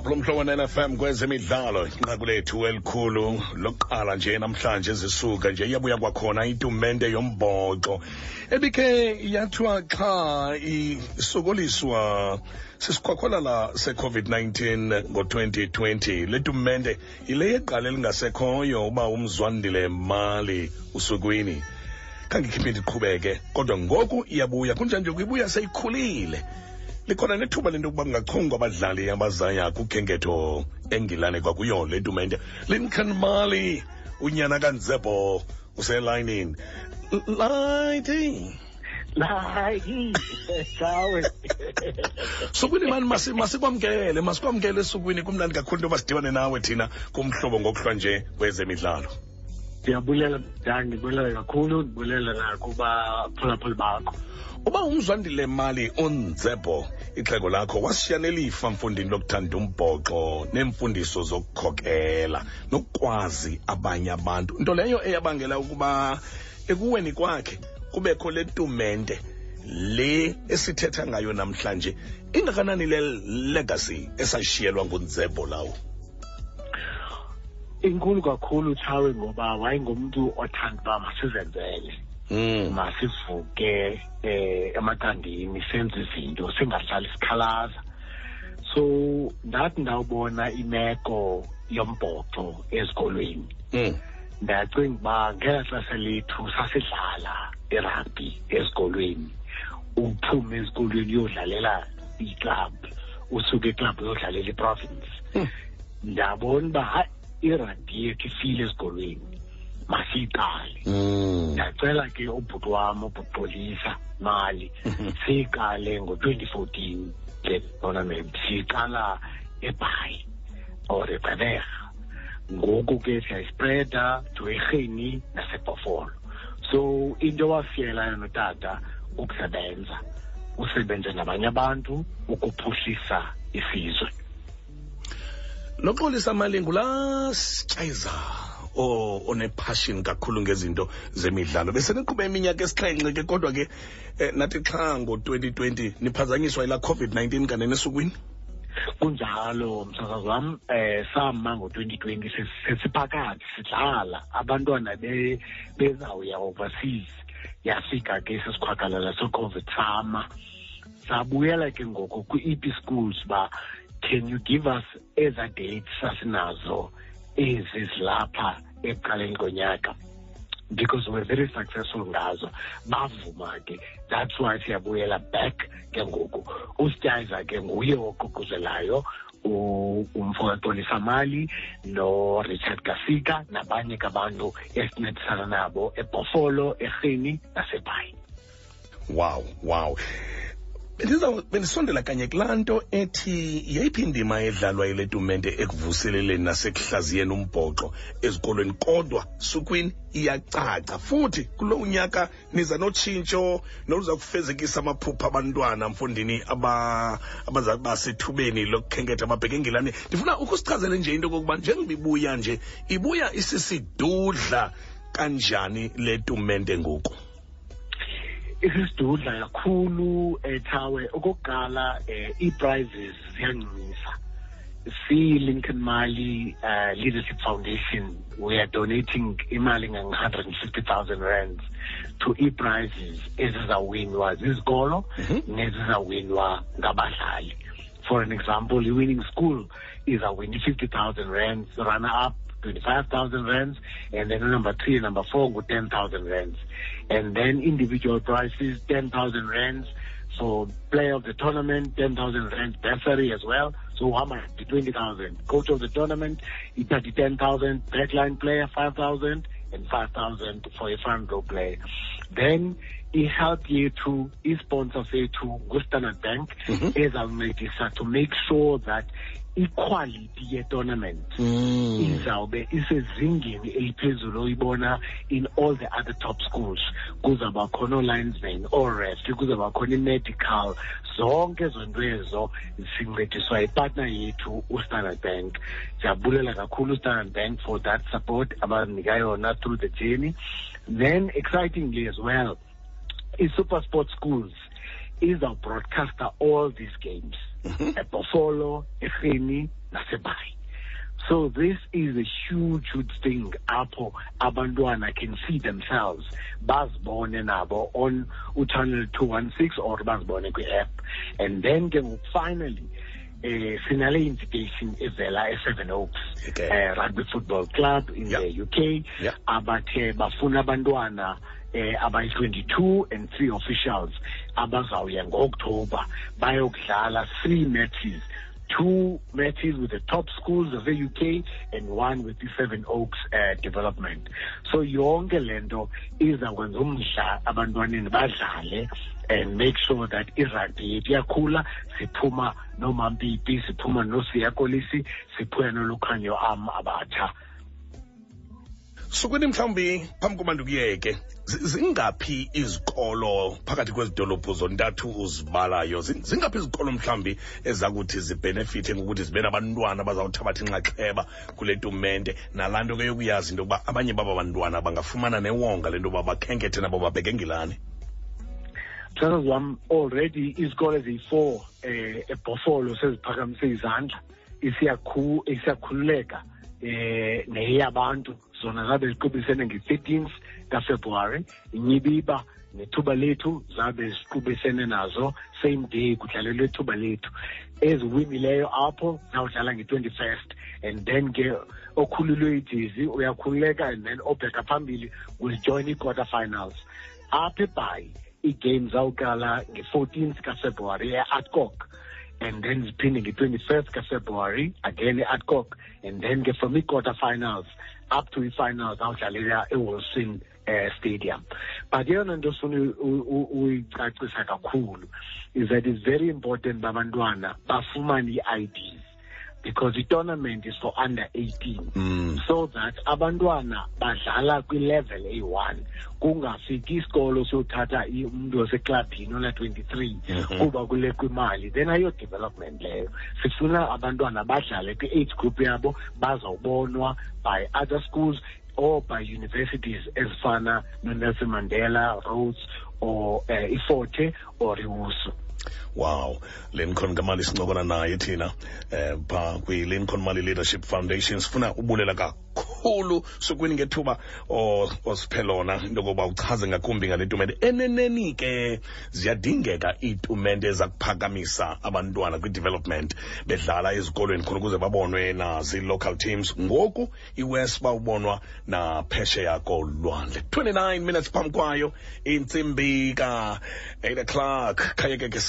Aphulumhlobo ne-FM kwezemidlalo inqaku lethu elikhulu lokuqala nje namhlanje zisuka nje iyabuya kwakhona itumente yombhoxo ebikhe yathiwa xa isokoliswa sisikhwakhwalala se-covid-19 ngo-2020 le tumente yile yeqala elingasekhoyo uba umzwandile mali usukwini khangikhiphe ndiqhubeke kodwa ngoku iyabuya kunjanje kuyibuya seyikhulile likhona nethuba lento yokuba kungachongwa abadlali abazaya kukhenketho engilane kwakuyo le tumente. Lincoln mali unyana kanzebo uselayinini. Lighting. Hayi, sawe. sukwini mani? Masi- masikwamkele masikwamkele esukwini kumnandi kakhulu into yoba sidibane nawe thina kumhlobo ngokuhlwa nje kwezemidlalo Ndiyabulela mdani, ndibulela kakhulu, ndibulela nakuba phulaphuli bakho. uba umzwandile mali onzebo ixhego lakho washiya nelifa mfundini lokuthanda umbhoxo neemfundiso zokukhokela nokukwazi abanye abantu nto leyo eyabangela ukuba ekuweni kwakhe kubekho le tumente le esithetha ngayo namhlanje ingakanani le legacy esashiyelwa ngunzebo lawo Inkulu kakhulu Chawe ngoba wayengumuntu othanda uba masizenzele. mm. Masivuke eh emathandini senze izinto singahlali sikhalaza. So ndathi ndawubona imeko yombhoxo ezikolweni. Mm. Ndacinga uba ngela xesha lethu sasidlala irugby esikolweni. Uphume esikolweni uyodlalela iklab. Usuke eklab uyodlalela iprovince. Mm. ndabona uba hayi irugby yethu ifile esikolweni. Masiyiqale Mm. ndacela ke ubhuti wam ubhuti mali Mhm. siyiqale ngo-twenty fourteen. Le tournament siyiqala ebhayi or ebeberha ngoku ke siyayispreda to erheni nasebhofolo. So into ewasiyela notata ukusebenza. Usebenze nabanye abantu ukuphuhlisa isizwe. Noxolisa mali ngulaa sityayiza o- onepassion kakhulu ngezinto zemidlalo. Beseniqhuba iminyaka esixhenxe ke kodwa ke eh, nathi xa ngo-2020 niphazanyiswa yilaa covid-19 kanene esukwini kunjalo msasazi wam eh sama ngo-2020 ses- sesiphakathi sidlala. Abantwana be- bezawuya overseas yafika ke sesikhwakalala se-covid sama. Sabuyela ke ngoku kwi-ep schools uba can you give us eza dates sasinazo ezi zilapha ekuqaleni konyaka? Because we're very successful ngazo. Bavuma ke that's why siyabuyela back ke ngoku. Usityayiza ke nguye oququzelayo u- umfowetolisa mali no-richard gasika nabanye ke abantu esincedisana nabo ebhofolo erhini nasebhayi. Wow wow bendisondela kanye kulaa nto ethi yeyiphi indima edlalwa yile tumente ekuvuseleleni nasekuhlaziyeni umbhoxo ezikolweni? Kodwa sukwini? Iyacaca. Futhi kulo unyaka niza notshintsho noluza kufezekisa amaphupha abantwana mfundini aba- abaza kuba sethubeni lokukhenketha babheke ndifuna ukusichazele nje into yokokuba njengoba nje ibuya isisidudla kanjani le tumente ngoku isisidudla kakhulu ethawe okokuqala eh ii-prizes ziyancumisa si-lincoln mali uh, leadership foundation we are donating imali nge-150,000 rands to ii-prizes ezizawinwa zizikolo Mhm. nezizawinwa ngabadlali for an example i-winning school izawina i-50,000 rands runner up 25,000 rands and then number three and number four go 10,000 rands. And then individual prizes 10,000 rands. For player of the tournament 10,000 rands bursary as well. So how much? 20,000 coach of the tournament ithatha 10,000 backline player 5,000 and 5,000 for a front row player. Then i-help yethu i-sponsor sethu ngu-standard bank Mhm. ezawuncedisa to make sure that iquality ye-tournament izawube isezingeni eliphezulu oyibona in all the other top schools. Kuzawuba khona oo-linesmen oo-ref kuzawuba khona i-medical zonke ezo nto ezo sincediswa yipartner yethu ustandard bank. Siyabulela kakhulu ustandard bank for that support abanika yona through the journey. Then excitingly as well i-super sport schools izawubroadcaster all these games. Mm-hmm. Ebhofolo erheni nasebhayi so this is a huge huge thing apho abantwana can see themselves bazibone nabo on uchannel 216 or bazibone kwi-app. And then ke finally eh sinale invitation evela e-seven oaks Okay. eh, rugby football club in Yeah. the uk Yeah. abathe bafuna abantwana eh abayi-22 and three officials abazawuya ngo-oktoba bayokudlala three matches two matches with the top schools of the UK and one with the Seven Oaks uh, development. So yonke lento izakwenza umdla abantwaneni badlale and make sure that irugby yethu iyakhula siphuma nomapimpi siphuma nosiya kolisi siphuya nolukhanyo am abatsha sukwini mhlawumbi phambi koba ndikuyeke zi- zingaphi izikolo phakathi kwezi dolophu zontathu uzibalayo? Zi- zingaphi izikolo mhlawumbi ezakuthi zibhenefithe ngokuthi zibe nabantwana bazawuthabatha inxaxheba kule tumente? Nalaa nto ke yokuyazi into yokuba abanye baba bantwana bangafumana newonga le nto yoba bakhenkethe nabo babheke ngilani. Mthandazi wam already izikole eziyi-four eh ebhofolo seziphakamise izandla isiyakhu isiyakhululeka. eh neyabantu zona zabe ziqubisene nge-13th kafebruwari inyibiba nethuba lethu zabe ziqubisene nazo same day kudlalelwe ithuba lethu. Eziwinileyo apho zawudlala nge-21st and then ke okhululwe idizi uyakhululeka and then obheka phambili will join i-quarter finals apha ebhayi ii-games zawuqala nge-14th kafebruwari e-adcock and then ziphinde nge-21st kafebruwari again e-adcock. And then ke from i-quarter finals up to i-finals awudlalela ewolfson uh, stadium. But eyona nto u- uyicacisa kakhulu is that it's very important babantwana bafumane ii-ids because i-tournament is for under 18 Mm. so that abantwana badlala kwi-level eyi-one kungafiki isikolo siyothatha i- umntu oseklabhini ona-23 Mhm. kuba kulekwa imali then ayo-development leyo sifuna abantwana badlale kwi-age group yabo bazawubonwa by other schools or by universities ezifana no-nelson mandela rhodes or uh, iforte or iwusu wow. Lincoln ngamali sincokona naye thina eh pha kwi-lincoln mali leadership foundation. Sifuna ubulela sukwini ngethuba osiphelona osiphe lona into okokuba uchaze ngakumbi ngale tumente. Eneneni ke ziyadingeka iitumente ezakuphakamisa abantwana kwi-development bedlala ezikolweni khona ukuze babonwe nazi-local teams. Ngoku iwes bawubonwa naphesheya kolwandle 29 minutes phambi kwayo intsimbi ka-8 o'clock khayeke ke